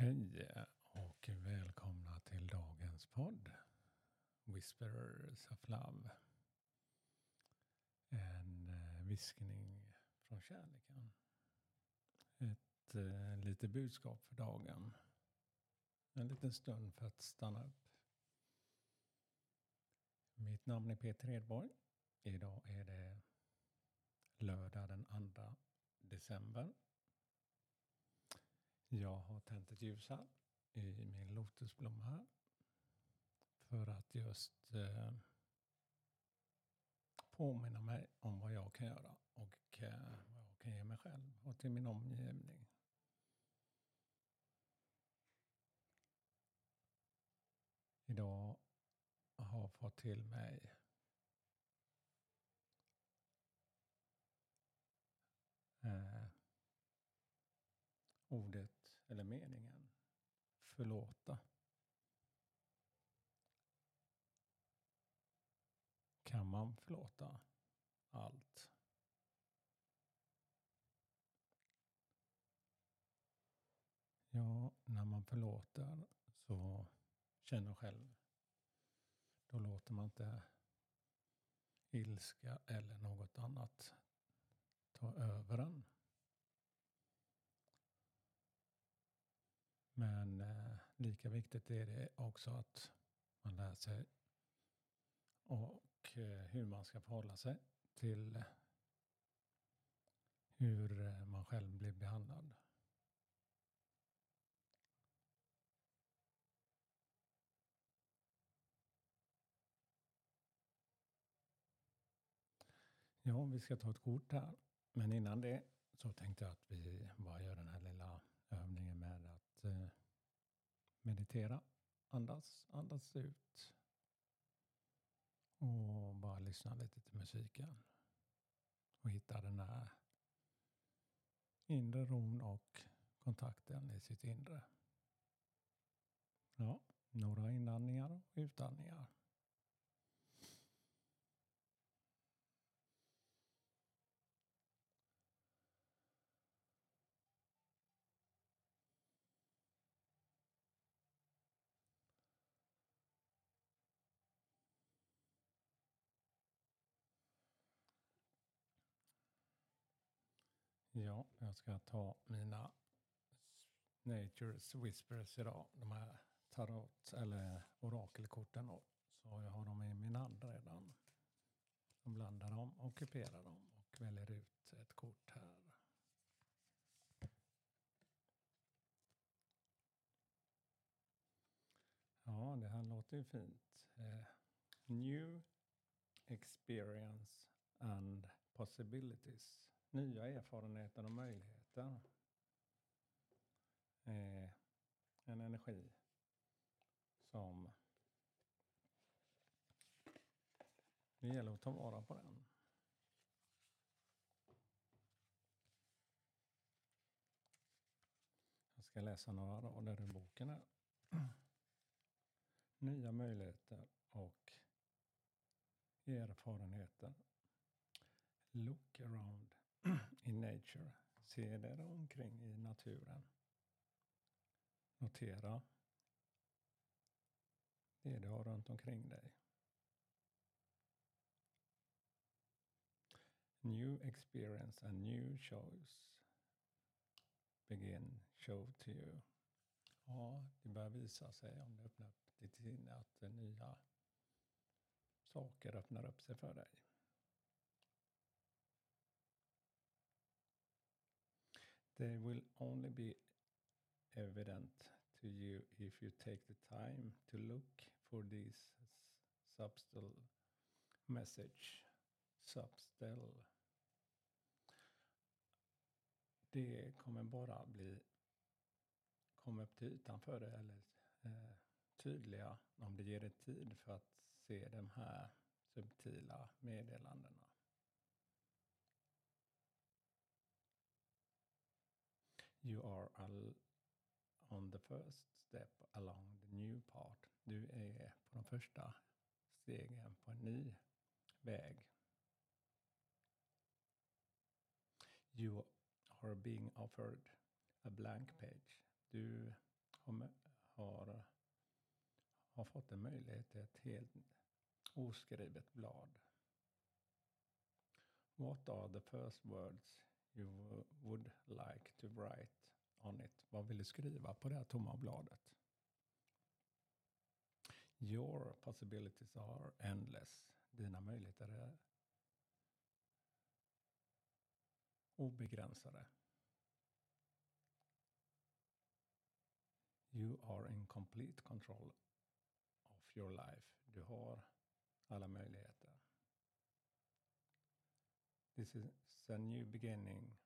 Hej och välkomna till dagens podd. Whisperers of Love. En eh, viskning från kärleken. Ett eh, litet budskap för dagen. En liten stund för att stanna upp. Mitt namn är Peter Edborg. Idag är det lördag den 2 december jag har tänt ett ljus här i min lotusblomma här. För att just eh, påminna mig om vad jag kan göra och eh, vad jag kan ge mig själv och till min omgivning. Idag har fått till mig eh, ordet eller meningen förlåta. Kan man förlåta allt? Ja, när man förlåter så känner själv. Då låter man inte ilska eller något annat ta över en. Men eh, lika viktigt är det också att man lär sig och eh, hur man ska förhålla sig till hur eh, man själv blir behandlad. Ja, vi ska ta ett kort här. Men innan det så tänkte jag att vi bara gör den här lilla övningen med att eh, meditera. Andas, andas ut. Och bara lyssna lite till musiken. Och hitta den här inre ron och kontakten i sitt inre. Ja, några inandningar och utandningar. Ja, jag ska ta mina Nature's Whispers idag. De här tarot eller orakelkorten. Då. Så jag har dem i min hand redan. Jag blandar dem och kuperar dem och väljer ut ett kort här. Ja, det här låter ju fint. Eh, new experience and possibilities nya erfarenheter och möjligheter. Eh, en energi som det gäller att ta vara på den. Jag ska läsa några rader ur boken här. Nya möjligheter och erfarenheter. Look around in nature. Se dig omkring i naturen. Notera det du har runt omkring dig. New experience and new choice. Begin show to you. Ja, det börjar visa sig om du öppnar upp ditt sinne att nya saker öppnar upp sig för dig. They will only be evident to you if you take the time to look for these subtle message. Substal. Det kommer bara bli komma upp till ytan för det eller eh, tydliga om det ger dig tid för att se de här subtila meddelandena. You on the first step along the new part. Du är på de första stegen på en ny väg. You are being offered a blank page. Du har, har, har fått en möjlighet till ett helt oskrivet blad. What are the first words you would like to write on it? Vad vill du skriva på det här tomma bladet? Your possibilities are endless. Dina möjligheter är obegränsade. You are in complete control of your life. Du har alla möjligheter. This is a new beginning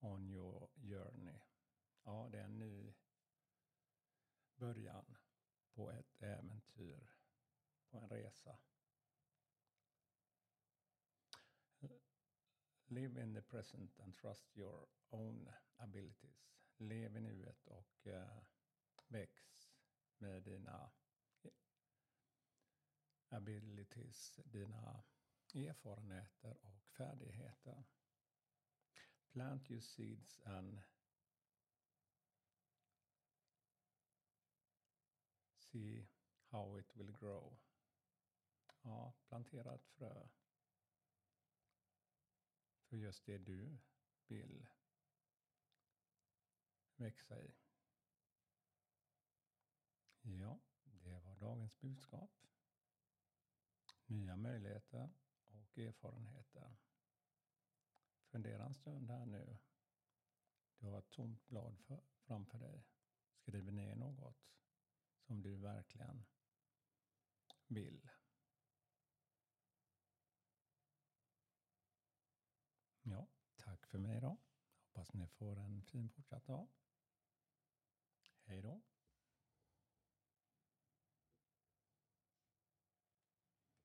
on your journey. Ja, det är en ny början på ett äventyr, på en resa. Live in the present and trust your own abilities. Lev i nuet och uh, väx med dina abilities, dina erfarenheter och färdigheter. Plant your seeds and see how it will grow. Ja, plantera ett frö för just det du vill växa i. Ja, det var dagens budskap. Nya möjligheter och erfarenheter. Fundera en stund här nu. Du har ett tomt blad för, framför dig. Skriv ner något som du verkligen vill. Ja, tack för mig då. Hoppas ni får en fin fortsatt dag. Hej då.